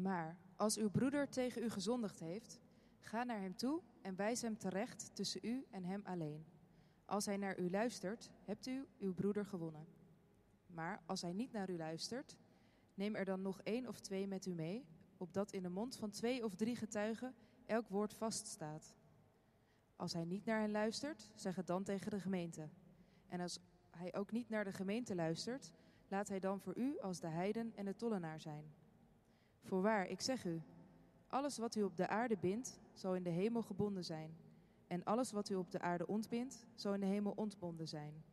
Maar als uw broeder tegen u gezondigd heeft, ga naar hem toe en wijs hem terecht tussen u en hem alleen. Als hij naar u luistert, hebt u uw broeder gewonnen. Maar als hij niet naar u luistert, neem er dan nog één of twee met u mee, opdat in de mond van twee of drie getuigen elk woord vaststaat. Als hij niet naar hen luistert, zeg het dan tegen de gemeente. En als hij ook niet naar de gemeente luistert, laat hij dan voor u als de heiden en de tollenaar zijn. Voorwaar, ik zeg u, alles wat u op de aarde bindt, zal in de hemel gebonden zijn. En alles wat u op de aarde ontbindt, zal in de hemel ontbonden zijn.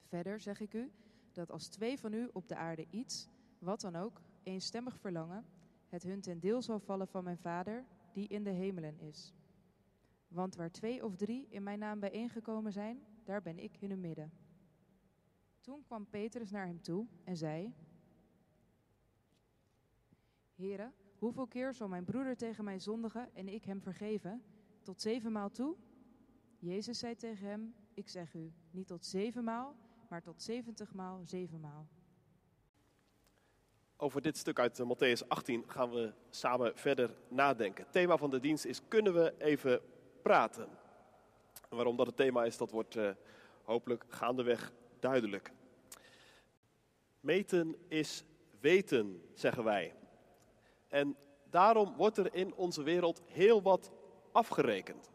Verder zeg ik u dat als twee van u op de aarde iets, wat dan ook, eenstemmig verlangen, het hun ten deel zal vallen van mijn Vader, die in de hemelen is. Want waar twee of drie in mijn naam bijeengekomen zijn, daar ben ik in hun midden. Toen kwam Petrus naar hem toe en zei: Heren, hoeveel keer zal mijn broeder tegen mij zondigen en ik hem vergeven? Tot zevenmaal toe? Jezus zei tegen hem: Ik zeg u, niet tot zevenmaal, maar tot zeventigmaal zevenmaal. Over dit stuk uit eh, Matthäus 18 gaan we samen verder nadenken. Het thema van de dienst is: kunnen we even praten? En waarom dat het thema is, dat wordt uh, hopelijk gaandeweg duidelijk. Meten is weten, zeggen wij. En daarom wordt er in onze wereld heel wat afgerekend.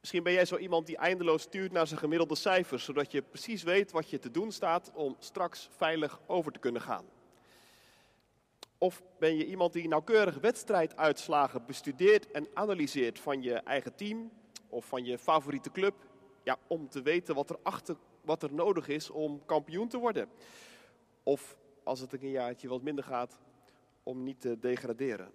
Misschien ben jij zo iemand die eindeloos stuurt naar zijn gemiddelde cijfers, zodat je precies weet wat je te doen staat om straks veilig over te kunnen gaan. Of ben je iemand die nauwkeurig wedstrijduitslagen bestudeert en analyseert van je eigen team of van je favoriete club, ja, om te weten wat er, achter, wat er nodig is om kampioen te worden. Of als het een jaartje wat minder gaat, om niet te degraderen.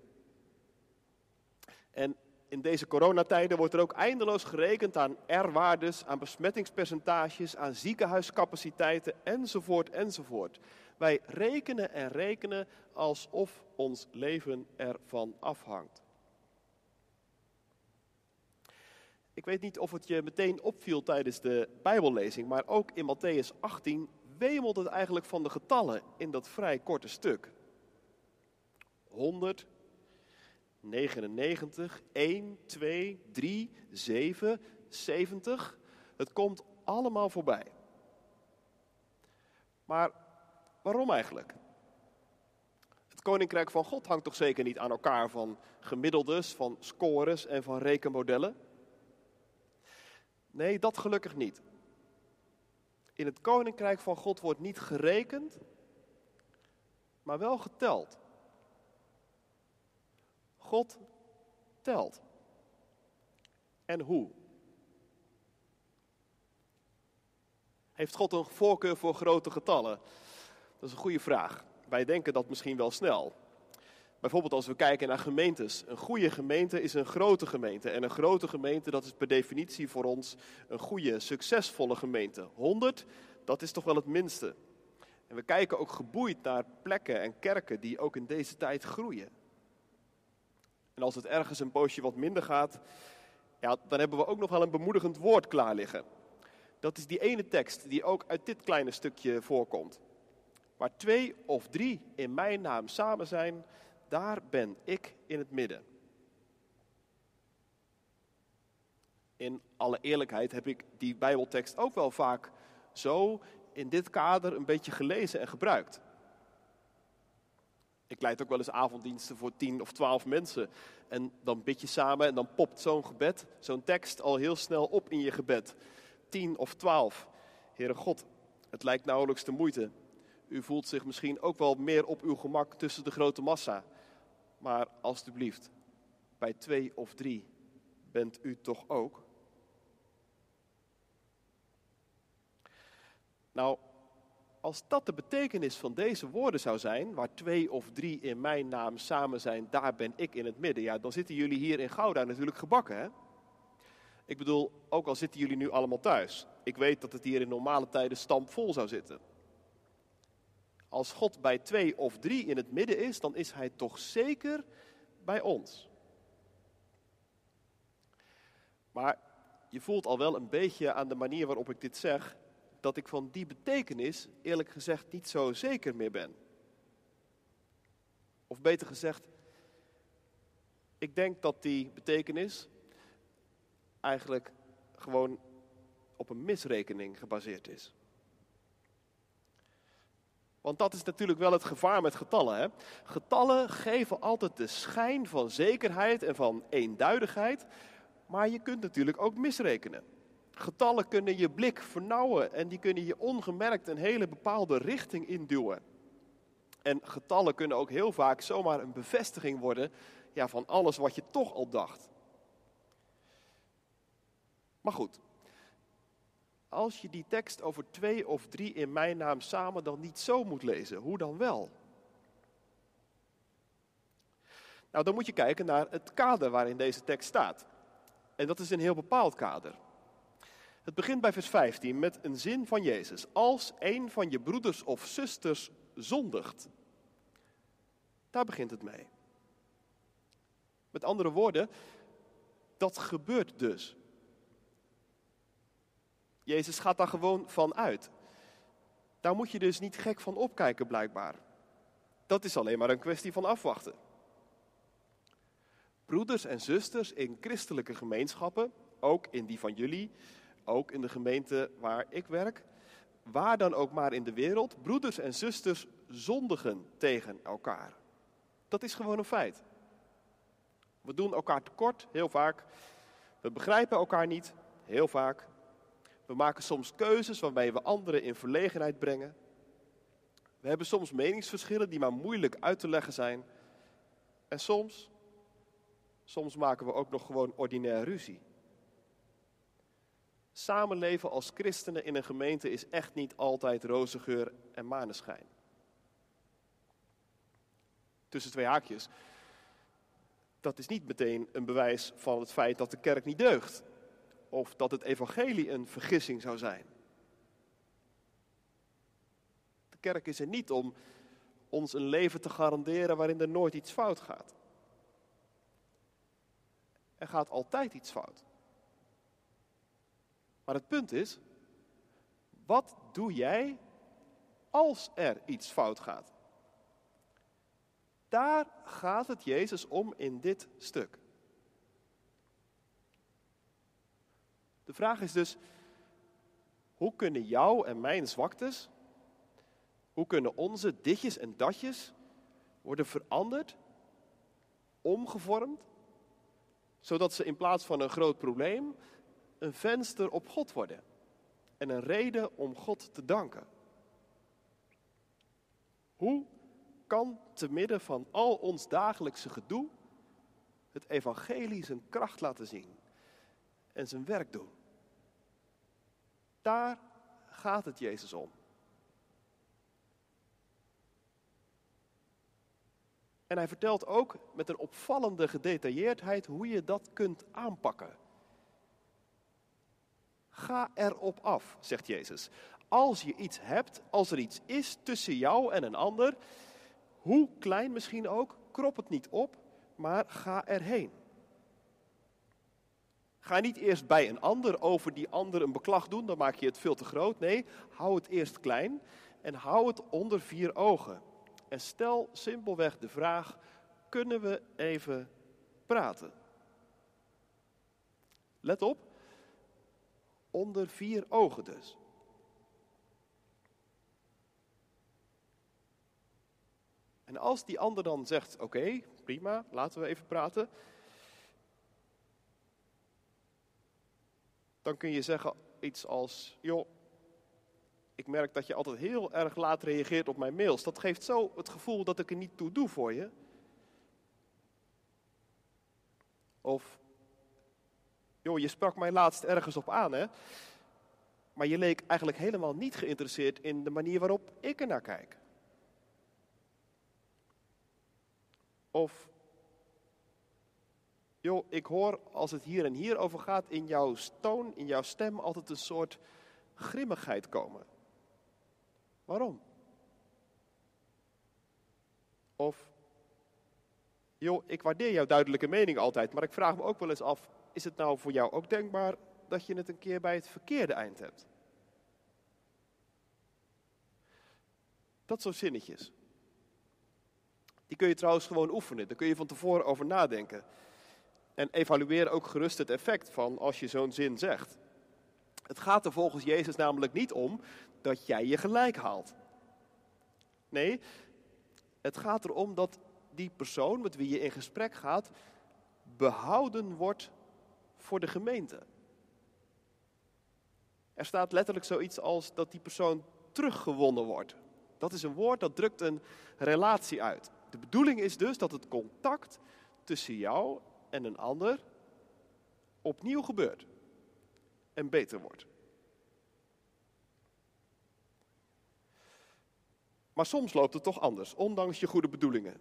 En in deze coronatijden wordt er ook eindeloos gerekend aan R-waardes, aan besmettingspercentages, aan ziekenhuiscapaciteiten enzovoort enzovoort. Wij rekenen en rekenen alsof ons leven ervan afhangt. Ik weet niet of het je meteen opviel tijdens de Bijbellezing, maar ook in Matthäus 18 wemelt het eigenlijk van de getallen in dat vrij korte stuk. 100, 99, 1, 2, 3, 7, 70. Het komt allemaal voorbij. Maar waarom eigenlijk? Het koninkrijk van God hangt toch zeker niet aan elkaar van gemiddeldes, van scores en van rekenmodellen? Nee, dat gelukkig niet. In het koninkrijk van God wordt niet gerekend, maar wel geteld. God telt. En hoe? Heeft God een voorkeur voor grote getallen? Dat is een goede vraag. Wij denken dat misschien wel snel. Bijvoorbeeld als we kijken naar gemeentes. Een goede gemeente is een grote gemeente. En een grote gemeente, dat is per definitie voor ons een goede, succesvolle gemeente. 100, dat is toch wel het minste. En we kijken ook geboeid naar plekken en kerken die ook in deze tijd groeien. En als het ergens een poosje wat minder gaat, ja, dan hebben we ook nog wel een bemoedigend woord klaar liggen. Dat is die ene tekst die ook uit dit kleine stukje voorkomt. Waar twee of drie in mijn naam samen zijn, daar ben ik in het midden. In alle eerlijkheid heb ik die Bijbeltekst ook wel vaak zo in dit kader een beetje gelezen en gebruikt. Ik leid ook wel eens avonddiensten voor tien of twaalf mensen. En dan bid je samen en dan popt zo'n gebed, zo'n tekst al heel snel op in je gebed. Tien of twaalf. Heere God, het lijkt nauwelijks de moeite. U voelt zich misschien ook wel meer op uw gemak tussen de grote massa. Maar alstublieft, bij twee of drie bent u toch ook? Nou, als dat de betekenis van deze woorden zou zijn, waar twee of drie in mijn naam samen zijn, daar ben ik in het midden, ja, dan zitten jullie hier in Gouda natuurlijk gebakken, hè? Ik bedoel, ook al zitten jullie nu allemaal thuis. Ik weet dat het hier in normale tijden stampvol zou zitten. Als God bij twee of drie in het midden is, dan is Hij toch zeker bij ons. Maar je voelt al wel een beetje aan de manier waarop ik dit zeg, dat ik van die betekenis eerlijk gezegd niet zo zeker meer ben. Of beter gezegd, ik denk dat die betekenis eigenlijk gewoon op een misrekening gebaseerd is. Want dat is natuurlijk wel het gevaar met getallen. Hè? Getallen geven altijd de schijn van zekerheid en van eenduidigheid, maar je kunt natuurlijk ook misrekenen. Getallen kunnen je blik vernauwen en die kunnen je ongemerkt een hele bepaalde richting induwen. En getallen kunnen ook heel vaak zomaar een bevestiging worden ja, van alles wat je toch al dacht. Maar goed, als je die tekst over twee of drie in mijn naam samen dan niet zo moet lezen, hoe dan wel? Nou, dan moet je kijken naar het kader waarin deze tekst staat. En dat is een heel bepaald kader. Het begint bij vers 15 met een zin van Jezus. Als een van je broeders of zusters zondigt. Daar begint het mee. Met andere woorden, dat gebeurt dus. Jezus gaat daar gewoon van uit. Daar moet je dus niet gek van opkijken, blijkbaar. Dat is alleen maar een kwestie van afwachten. Broeders en zusters in christelijke gemeenschappen, ook in die van jullie, ook in de gemeente waar ik werk, waar dan ook maar in de wereld, broeders en zusters zondigen tegen elkaar. Dat is gewoon een feit. We doen elkaar tekort, heel vaak. We begrijpen elkaar niet, heel vaak. We maken soms keuzes waarbij we anderen in verlegenheid brengen. We hebben soms meningsverschillen die maar moeilijk uit te leggen zijn. En soms, soms maken we ook nog gewoon ordinair ruzie. Samenleven als christenen in een gemeente is echt niet altijd roze geur en maneschijn. Tussen twee haakjes. Dat is niet meteen een bewijs van het feit dat de kerk niet deugt of dat het evangelie een vergissing zou zijn. De kerk is er niet om ons een leven te garanderen waarin er nooit iets fout gaat. Er gaat altijd iets fout. Maar het punt is, wat doe jij als er iets fout gaat? Daar gaat het Jezus om in dit stuk. De vraag is dus, hoe kunnen jouw en mijn zwaktes, hoe kunnen onze ditjes en datjes worden veranderd, omgevormd, zodat ze in plaats van een groot probleem een venster op God worden en een reden om God te danken? Hoe kan te midden van al ons dagelijkse gedoe het evangelie zijn kracht laten zien en zijn werk doen? Daar gaat het Jezus om. En hij vertelt ook met een opvallende gedetailleerdheid hoe je dat kunt aanpakken. Ga erop af, zegt Jezus. Als je iets hebt, als er iets is tussen jou en een ander, hoe klein misschien ook, krop het niet op, maar ga erheen. Ga niet eerst bij een ander over die ander een beklag doen, dan maak je het veel te groot. Nee, hou het eerst klein en hou het onder vier ogen. En stel simpelweg de vraag: kunnen we even praten? Let op, onder vier ogen dus. En als die ander dan zegt: Oké, prima, laten we even praten. Dan kun je zeggen iets als, joh, ik merk dat je altijd heel erg laat reageert op mijn mails. Dat geeft zo het gevoel dat ik er niet toe doe voor je. Of, joh, je sprak mij laatst ergens op aan, hè? Maar je leek eigenlijk helemaal niet geïnteresseerd in de manier waarop ik er naar kijk. Of, Joh, ik hoor als het hier en hier over gaat in jouw toon, in jouw stem, altijd een soort grimmigheid komen. Waarom? Of, joh, ik waardeer jouw duidelijke mening altijd, maar ik vraag me ook wel eens af, is het nou voor jou ook denkbaar dat je het een keer bij het verkeerde eind hebt? Dat soort zinnetjes. Die kun je trouwens gewoon oefenen. Daar kun je van tevoren over nadenken. En evalueer ook gerust het effect van als je zo'n zin zegt. Het gaat er volgens Jezus namelijk niet om dat jij je gelijk haalt. Nee, het gaat erom dat die persoon met wie je in gesprek gaat behouden wordt voor de gemeente. Er staat letterlijk zoiets als dat die persoon teruggewonnen wordt. Dat is een woord dat drukt een relatie uit. De bedoeling is dus dat het contact tussen jou en een ander opnieuw gebeurt en beter wordt. Maar soms loopt het toch anders, ondanks je goede bedoelingen.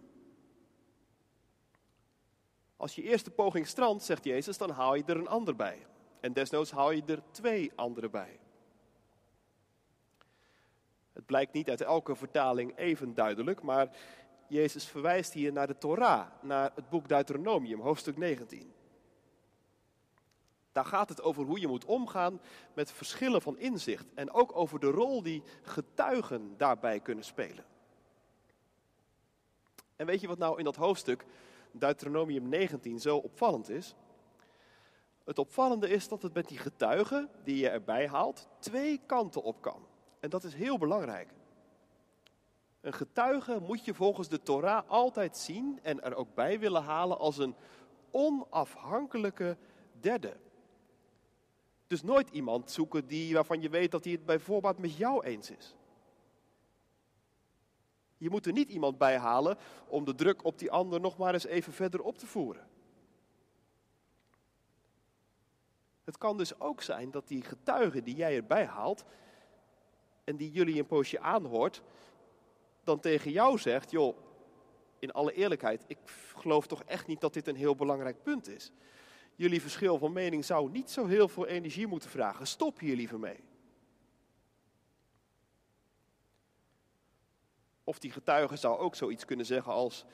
Als je eerste poging strandt, zegt Jezus, dan haal je er een ander bij. En desnoods haal je er twee anderen bij. Het blijkt niet uit elke vertaling even duidelijk, maar Jezus verwijst hier naar de Torah, naar het boek Deuteronomium, hoofdstuk 19. Daar gaat het over hoe je moet omgaan met verschillen van inzicht en ook over de rol die getuigen daarbij kunnen spelen. En weet je wat nou in dat hoofdstuk Deuteronomium 19 zo opvallend is? Het opvallende is dat het met die getuigen die je erbij haalt twee kanten op kan. En dat is heel belangrijk. Een getuige moet je volgens de Torah altijd zien en er ook bij willen halen als een onafhankelijke derde. Dus nooit iemand zoeken die, waarvan je weet dat hij het bijvoorbeeld met jou eens is. Je moet er niet iemand bij halen om de druk op die ander nog maar eens even verder op te voeren. Het kan dus ook zijn dat die getuige die jij erbij haalt en die jullie een poosje aanhoort, dan tegen jou zegt, joh, in alle eerlijkheid, ik geloof toch echt niet dat dit een heel belangrijk punt is. Jullie verschil van mening zou niet zo heel veel energie moeten vragen. Stop hier liever mee. Of die getuige zou ook zoiets kunnen zeggen als,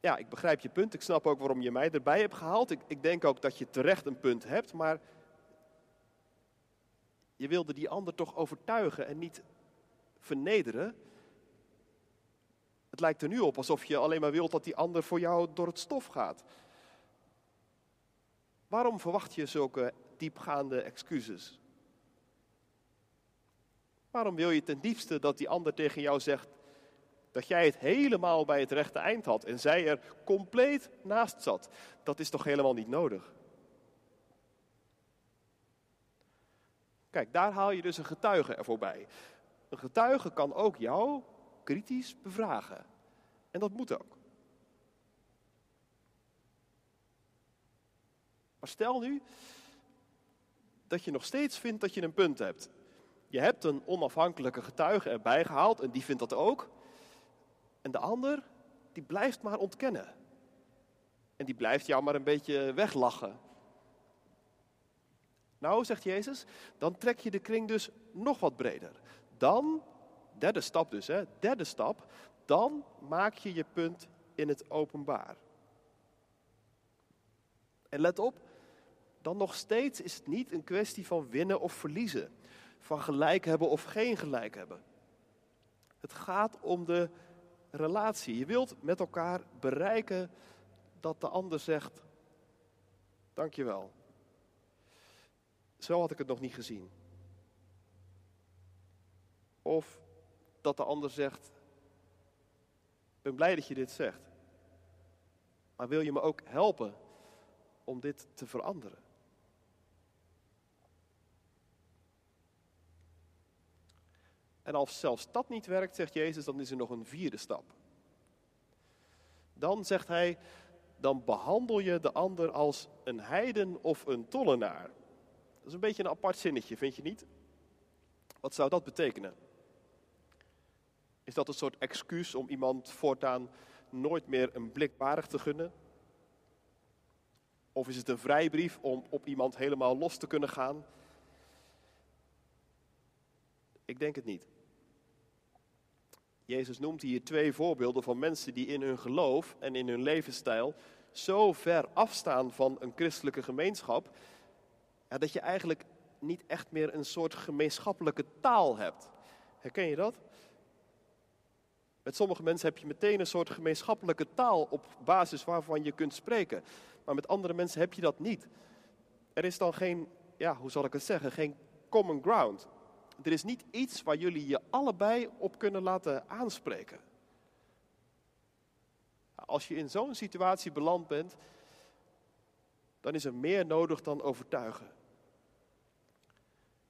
ja, ik begrijp je punt, ik snap ook waarom je mij erbij hebt gehaald. Ik, ik denk ook dat je terecht een punt hebt, maar je wilde die ander toch overtuigen en niet vernederen. Lijkt er nu op alsof je alleen maar wilt dat die ander voor jou door het stof gaat. Waarom verwacht je zulke diepgaande excuses? Waarom wil je ten diepste dat die ander tegen jou zegt dat jij het helemaal bij het rechte eind had en zij er compleet naast zat? Dat is toch helemaal niet nodig? Kijk, daar haal je dus een getuige ervoor bij. Een getuige kan ook jou kritisch bevragen. En dat moet ook. Maar stel nu dat je nog steeds vindt dat je een punt hebt. Je hebt een onafhankelijke getuige erbij gehaald en die vindt dat ook. En de ander, die blijft maar ontkennen. En die blijft jou maar een beetje weglachen. Nou, zegt Jezus, dan trek je de kring dus nog wat breder. Dan, derde stap dus, hè, derde stap, dan maak je je punt in het openbaar. En let op, dan nog steeds is het niet een kwestie van winnen of verliezen, van gelijk hebben of geen gelijk hebben. Het gaat om de relatie. Je wilt met elkaar bereiken dat de ander zegt: Dankjewel. Zo had ik het nog niet gezien. Of dat de ander zegt: Ik ben blij dat je dit zegt. Maar wil je me ook helpen om dit te veranderen? En als zelfs dat niet werkt, zegt Jezus, dan is er nog een vierde stap. Dan zegt hij, dan behandel je de ander als een heiden of een tollenaar. Dat is een beetje een apart zinnetje, vind je niet? Wat zou dat betekenen? Is dat een soort excuus om iemand voortaan nooit meer een blik waardig te gunnen? Of is het een vrijbrief om op iemand helemaal los te kunnen gaan? Ik denk het niet. Jezus noemt hier twee voorbeelden van mensen die in hun geloof en in hun levensstijl zo ver afstaan van een christelijke gemeenschap, dat je eigenlijk niet echt meer een soort gemeenschappelijke taal hebt. Herken je dat? Met sommige mensen heb je meteen een soort gemeenschappelijke taal op basis waarvan je kunt spreken. Maar met andere mensen heb je dat niet. Er is dan geen, ja, hoe zal ik het zeggen, geen common ground. Er is niet iets waar jullie je allebei op kunnen laten aanspreken. Als je in zo'n situatie beland bent, dan is er meer nodig dan overtuigen.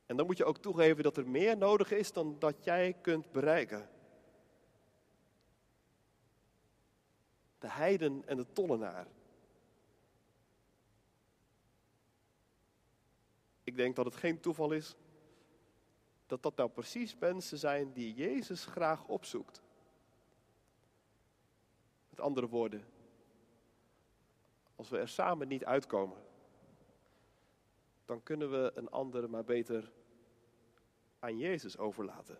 En dan moet je ook toegeven dat er meer nodig is dan dat jij kunt bereiken. De heiden en de tollenaar. Ik denk dat het geen toeval is dat dat nou precies mensen zijn die Jezus graag opzoekt. Met andere woorden, als we er samen niet uitkomen, dan kunnen we een ander maar beter aan Jezus overlaten.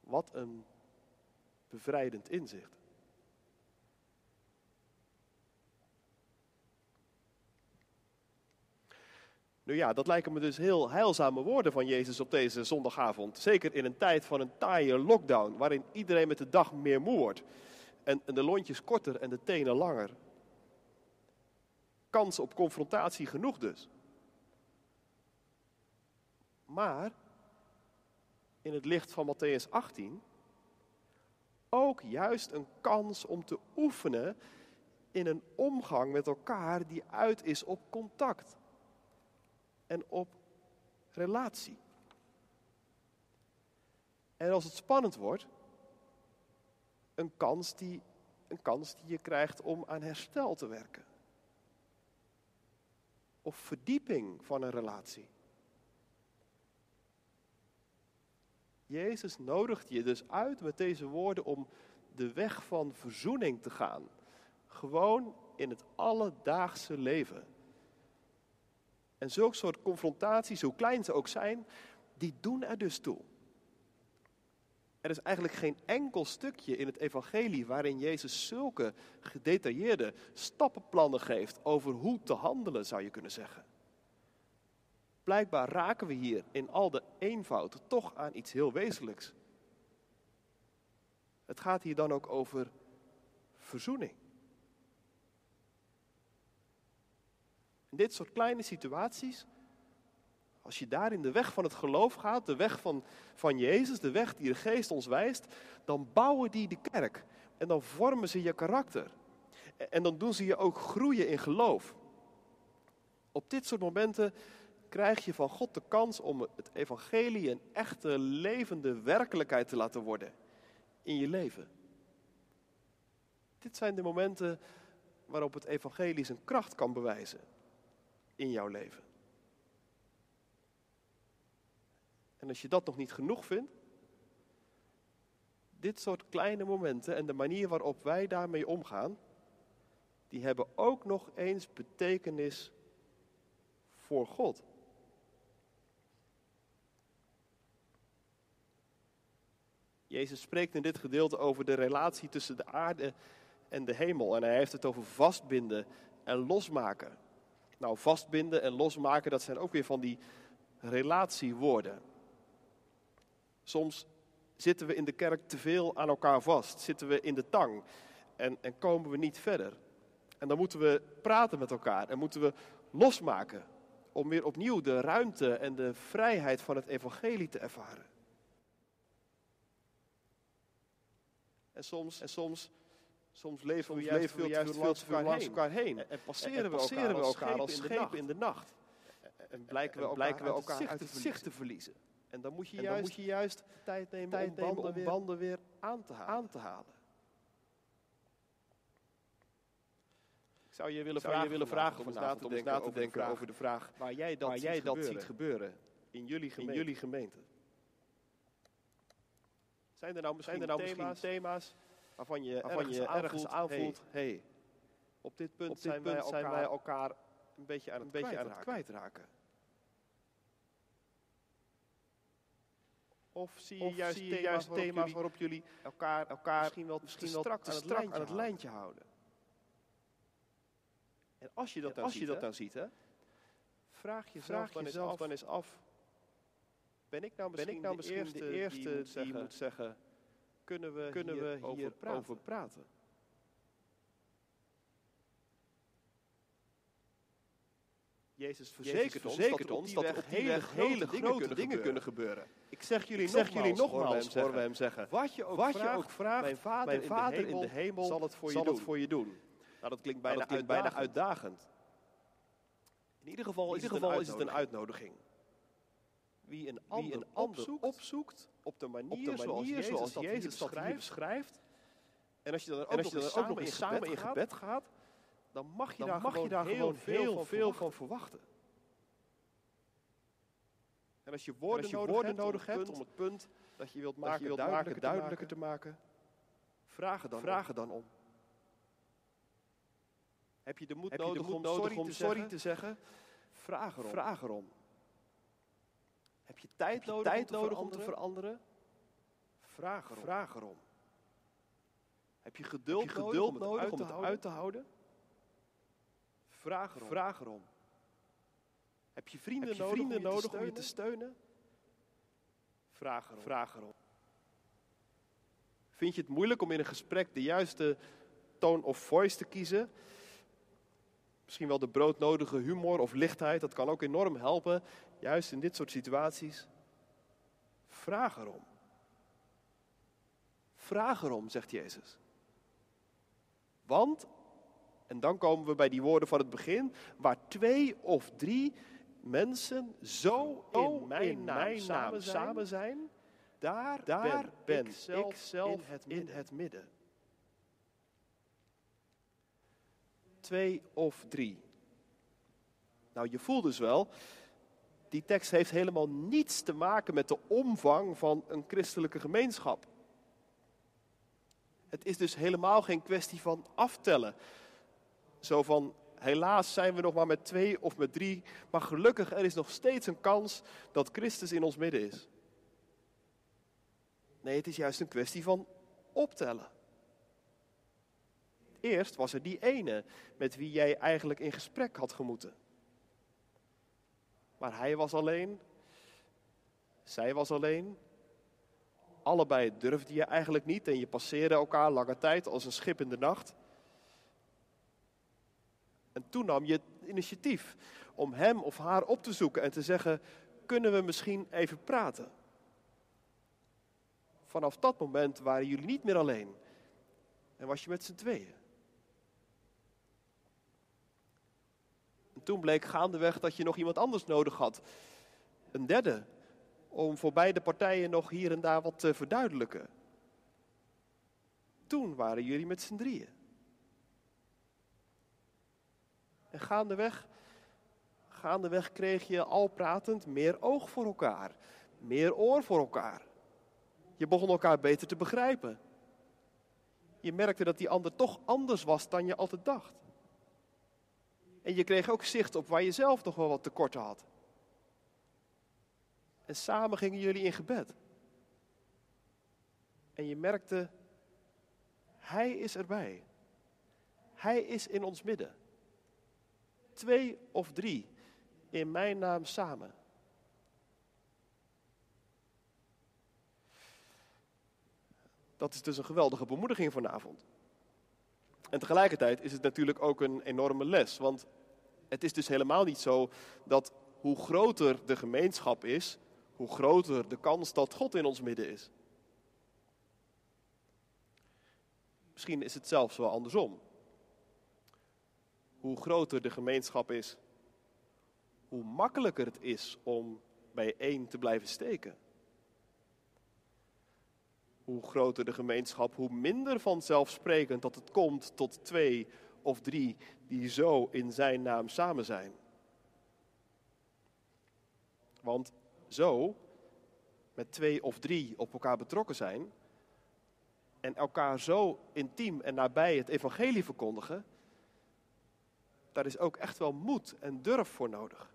Wat een bevrijdend inzicht. Nu ja, dat lijken me dus heel heilzame woorden van Jezus op deze zondagavond. Zeker in een tijd van een taaie lockdown, waarin iedereen met de dag meer moe wordt. En, en de lontjes korter en de tenen langer. Kans op confrontatie genoeg dus. Maar in het licht van Matthäus 18 ook juist een kans om te oefenen in een omgang met elkaar die uit is op contact en op relatie. En als het spannend wordt, een kans die, een kans die je krijgt om aan herstel te werken. Of verdieping van een relatie. Jezus nodigt je dus uit met deze woorden om de weg van verzoening te gaan. Gewoon in het alledaagse leven. En zulke soort confrontaties, hoe klein ze ook zijn, die doen er dus toe. Er is eigenlijk geen enkel stukje in het evangelie waarin Jezus zulke gedetailleerde stappenplannen geeft over hoe te handelen, zou je kunnen zeggen. Blijkbaar raken we hier in al de eenvoud toch aan iets heel wezenlijks. Het gaat hier dan ook over verzoening. Dit soort kleine situaties, als je daar in de weg van het geloof gaat, de weg van, van Jezus, de weg die de geest ons wijst, dan bouwen die de kerk. En dan vormen ze je karakter. En dan doen ze je ook groeien in geloof. Op dit soort momenten krijg je van God de kans om het evangelie een echte levende werkelijkheid te laten worden in je leven. Dit zijn de momenten waarop het evangelie zijn kracht kan bewijzen in jouw leven. En als je dat nog niet genoeg vindt, dit soort kleine momenten en de manier waarop wij daarmee omgaan, die hebben ook nog eens betekenis voor God. Jezus spreekt in dit gedeelte over de relatie tussen de aarde en de hemel. En hij heeft het over vastbinden en losmaken. Nou, vastbinden en losmaken, dat zijn ook weer van die relatiewoorden. Soms zitten we in de kerk te veel aan elkaar vast, zitten we in de tang en, en komen we niet verder. En dan moeten we praten met elkaar en moeten we losmaken om weer opnieuw de ruimte en de vrijheid van het evangelie te ervaren. En soms, en soms Soms leven we juist, veel, juist veel te veel langs elkaar heen. En, passeren, we, elkaar, elkaar als schepen in de nacht. En blijken we, elkaar uit het zicht te verliezen. En dan moet je, juist, moet je juist tijd nemen, tijd om, banden, om banden weer aan te halen. Aan te halen. Ik zou je willen zou vragen, je willen vragen om na te denken, over, denken vraag, over de vraag waar jij dat, waar ziet, jij dat gebeuren. ziet gebeuren in jullie gemeente. In jullie gemeente. Zijn er nou misschien, er nou thema's, thema's waarvan je, waarvan je aanvoelt, ergens aanvoelt, hey, hey, op dit punt, op dit zijn, punt wij elkaar, zijn wij elkaar een beetje aan het, een beetje aan het kwijtraken. Of zie je of juist, zie je thema's, juist waarop thema's waarop jullie elkaar, elkaar misschien wel, misschien wel strak, aan, het strak aan het lijntje houden. En als je dat, dan, als ziet, je dat dan ziet, hè, vraag jezelf, vraag dan, jezelf eens dan eens af. Ben ik nou misschien, ben ik nou misschien de, eerste, die, moet, die zeggen, moet zeggen kunnen we kunnen hier, we over, hier praten? over praten? Jezus verzekert ons verzekert dat ons dat er op die weg hele grote dingen kunnen gebeuren. Ik zeg jullie Ik zeg nogmaals, jullie nogmaals, horen we hem zeggen. Wat je ook, Wat je vraagt, ook vraagt, mijn Vader, mijn in, Vader de hemel, in de hemel zal het voor je doen. het voor je doen. Nou, dat klinkt Nou, bijna, dat klinkt bijna bijna uitdagend. In ieder geval, In is, ieder het geval een is het een uitnodiging. Wie een ander, een opzoekt, ander opzoekt op de manier, op de zoals manier Jezus, zoals dat Jezus hier dat hier beschrijft. En als je dan ook, En als je dan ook nog samen, eens in samen gebed in gaat, gebed gaat, dan mag je dan daar, mag je gewoon daar heel gewoon veel, heel veel van van verwachten. En als je En woorden, als je nodig, woorden hebt, nodig hebt om het punt dat je wilt maken, je wilt duidelijker, maken, duidelijker te maken, vraag dan, vraag dan om. Heb je de moed je nodig, de moed om, nodig sorry, te zeggen? Vraag erom. Vraag erom. Heb je tijd Heb je nodig, tijd om, te nodig om te veranderen? Vraag erom. Vraag erom. Heb je geduld, Heb je nodig, om het, nodig uit, om te het houden? uit te houden? Vraag erom. Vraag erom. Heb je vrienden Heb je nodig, vrienden om, je nodig te om je te steunen? Vraag erom. Vraag erom. Vind je het moeilijk om in een gesprek de juiste tone of voice te kiezen? Misschien wel de broodnodige humor of lichtheid, dat kan ook enorm helpen, juist in dit soort situaties. Vraag erom. Vraag erom, zegt Jezus. Want, en dan komen we bij die woorden van het begin, waar twee of drie mensen zo in mijn, naam, samen, zijn, samen zijn, daar, daar ben, ik zelf, in, het in het midden. Twee of drie. Nou, je voelt dus wel, die tekst heeft helemaal niets te maken met de omvang van een christelijke gemeenschap. Het is dus helemaal geen kwestie van aftellen. Zo van, helaas zijn we nog maar met twee of met drie, maar gelukkig er is nog steeds een kans dat Christus in ons midden is. Nee, het is juist een kwestie van optellen. Eerst was er die ene met wie jij eigenlijk in gesprek had gemoeten. Maar hij was alleen, zij was alleen. Allebei durfde je eigenlijk niet en je passeerde elkaar lange tijd als een schip in de nacht. En toen nam je het initiatief om hem of haar op te zoeken en te zeggen: Kunnen we misschien even praten? Vanaf dat moment waren jullie niet meer alleen en was je met z'n tweeën. Toen bleek gaandeweg dat je nog iemand anders nodig had. Een derde, om voor beide partijen nog hier en daar wat te verduidelijken. Toen waren jullie met z'n drieën. En gaandeweg, gaandeweg kreeg je al pratend meer oog voor elkaar, meer oor voor elkaar. Je begon elkaar beter te begrijpen. Je merkte dat die ander toch anders was dan je altijd dacht. En je kreeg ook zicht op waar je zelf nog wel wat tekorten had. En samen gingen jullie in gebed. En je merkte, Hij is erbij. Hij is in ons midden. Twee of drie in mijn naam samen. Dat is dus een geweldige bemoediging vanavond. En tegelijkertijd is het natuurlijk ook een enorme les. Want het is dus helemaal niet zo dat hoe groter de gemeenschap is, hoe groter de kans dat God in ons midden is. Misschien is het zelfs wel andersom. Hoe groter de gemeenschap is, hoe makkelijker het is om bij één te blijven steken. Hoe groter de gemeenschap, hoe minder vanzelfsprekend dat het komt tot twee of drie die zo in zijn naam samen zijn. Want zo, met twee of drie op elkaar betrokken zijn en elkaar zo intiem en nabij het evangelie verkondigen, daar is ook echt wel moed en durf voor nodig.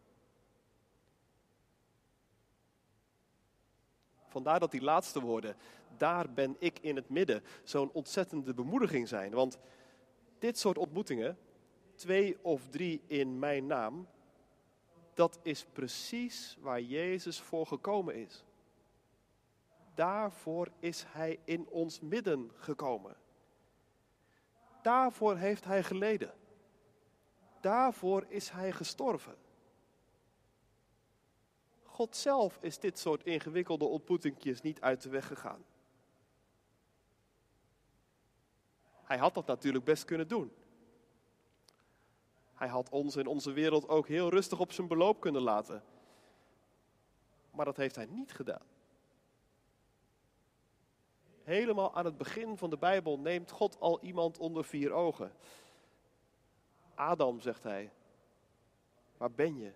Vandaar dat die laatste woorden, daar ben ik in het midden, zo'n ontzettende bemoediging zijn. Want dit soort ontmoetingen, twee of drie in mijn naam, dat is precies waar Jezus voor gekomen is. Daarvoor is Hij in ons midden gekomen. Daarvoor heeft Hij geleden. Daarvoor is Hij gestorven. God zelf is dit soort ingewikkelde ontmoetingjes niet uit de weg gegaan. Hij had dat natuurlijk best kunnen doen. Hij had ons in onze wereld ook heel rustig op zijn beloop kunnen laten. Maar dat heeft hij niet gedaan. Helemaal aan het begin van de Bijbel neemt God al iemand onder vier ogen. Adam, zegt hij, waar ben je?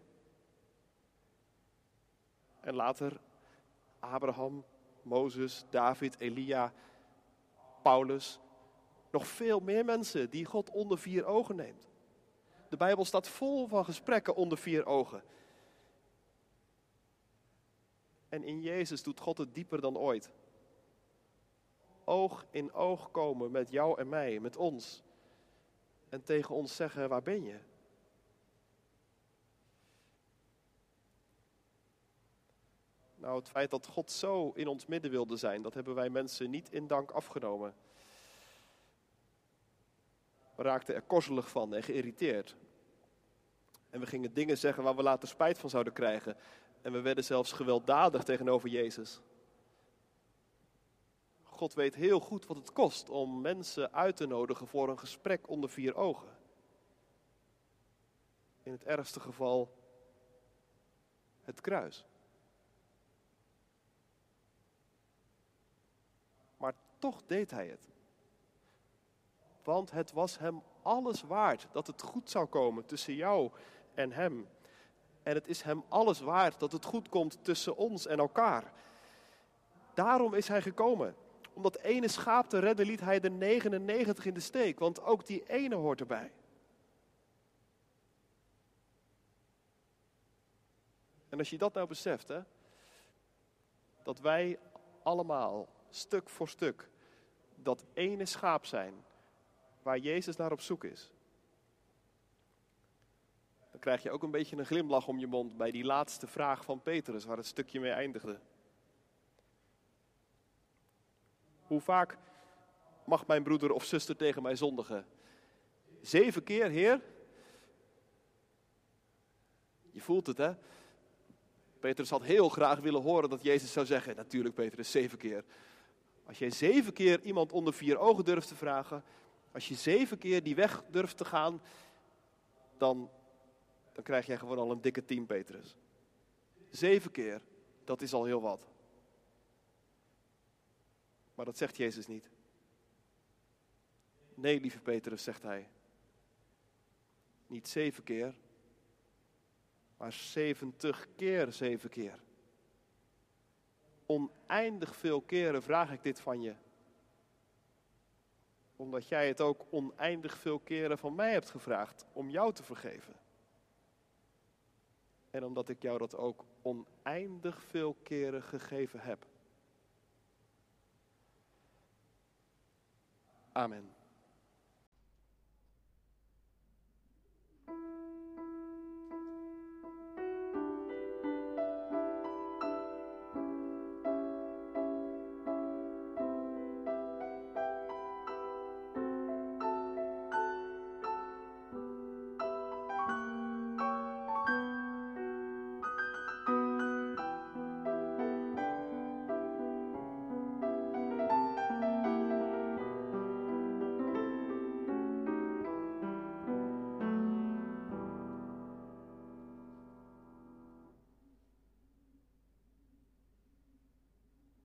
En later Abraham, Mozes, David, Elia, Paulus. Nog veel meer mensen die God onder vier ogen neemt. De Bijbel staat vol van gesprekken onder vier ogen. En in Jezus doet God het dieper dan ooit. Oog in oog komen met jou en mij, met ons. En tegen ons zeggen, waar ben je? Nou, het feit dat God zo in ons midden wilde zijn, dat hebben wij mensen niet in dank afgenomen. We raakten er korzelig van en geïrriteerd. En we gingen dingen zeggen waar we later spijt van zouden krijgen. En we werden zelfs gewelddadig tegenover Jezus. God weet heel goed wat het kost om mensen uit te nodigen voor een gesprek onder vier ogen. In het ergste geval het kruis. Maar toch deed hij het. Want het was hem alles waard dat het goed zou komen tussen jou en hem. En het is hem alles waard dat het goed komt tussen ons en elkaar. Daarom is hij gekomen. Om dat ene schaap te redden liet hij de 99 in de steek, want ook die ene hoort erbij. En als je dat nou beseft, hè, dat wij allemaal stuk voor stuk dat ene schaap zijn waar Jezus naar op zoek is. Krijg je ook een beetje een glimlach om je mond bij die laatste vraag van Petrus, waar het stukje mee eindigde. Hoe vaak mag mijn broeder of zuster tegen mij zondigen? Zeven keer, Heer? Je voelt het, hè? Petrus had heel graag willen horen dat Jezus zou zeggen: Natuurlijk, Petrus, zeven keer. Als jij zeven keer iemand onder vier ogen durft te vragen, als je zeven keer die weg durft te gaan, dan, dan krijg jij gewoon al een dikke team, Petrus. Zeven keer, dat is al heel wat. Maar dat zegt Jezus niet. Nee, lieve Petrus, zegt hij. Niet zeven keer, maar zeventig keer zeven keer. Oneindig veel keren vraag ik dit van je. Omdat jij het ook oneindig veel keren van mij hebt gevraagd om jou te vergeven. En omdat ik jou dat ook oneindig veel keren gegeven heb. Amen.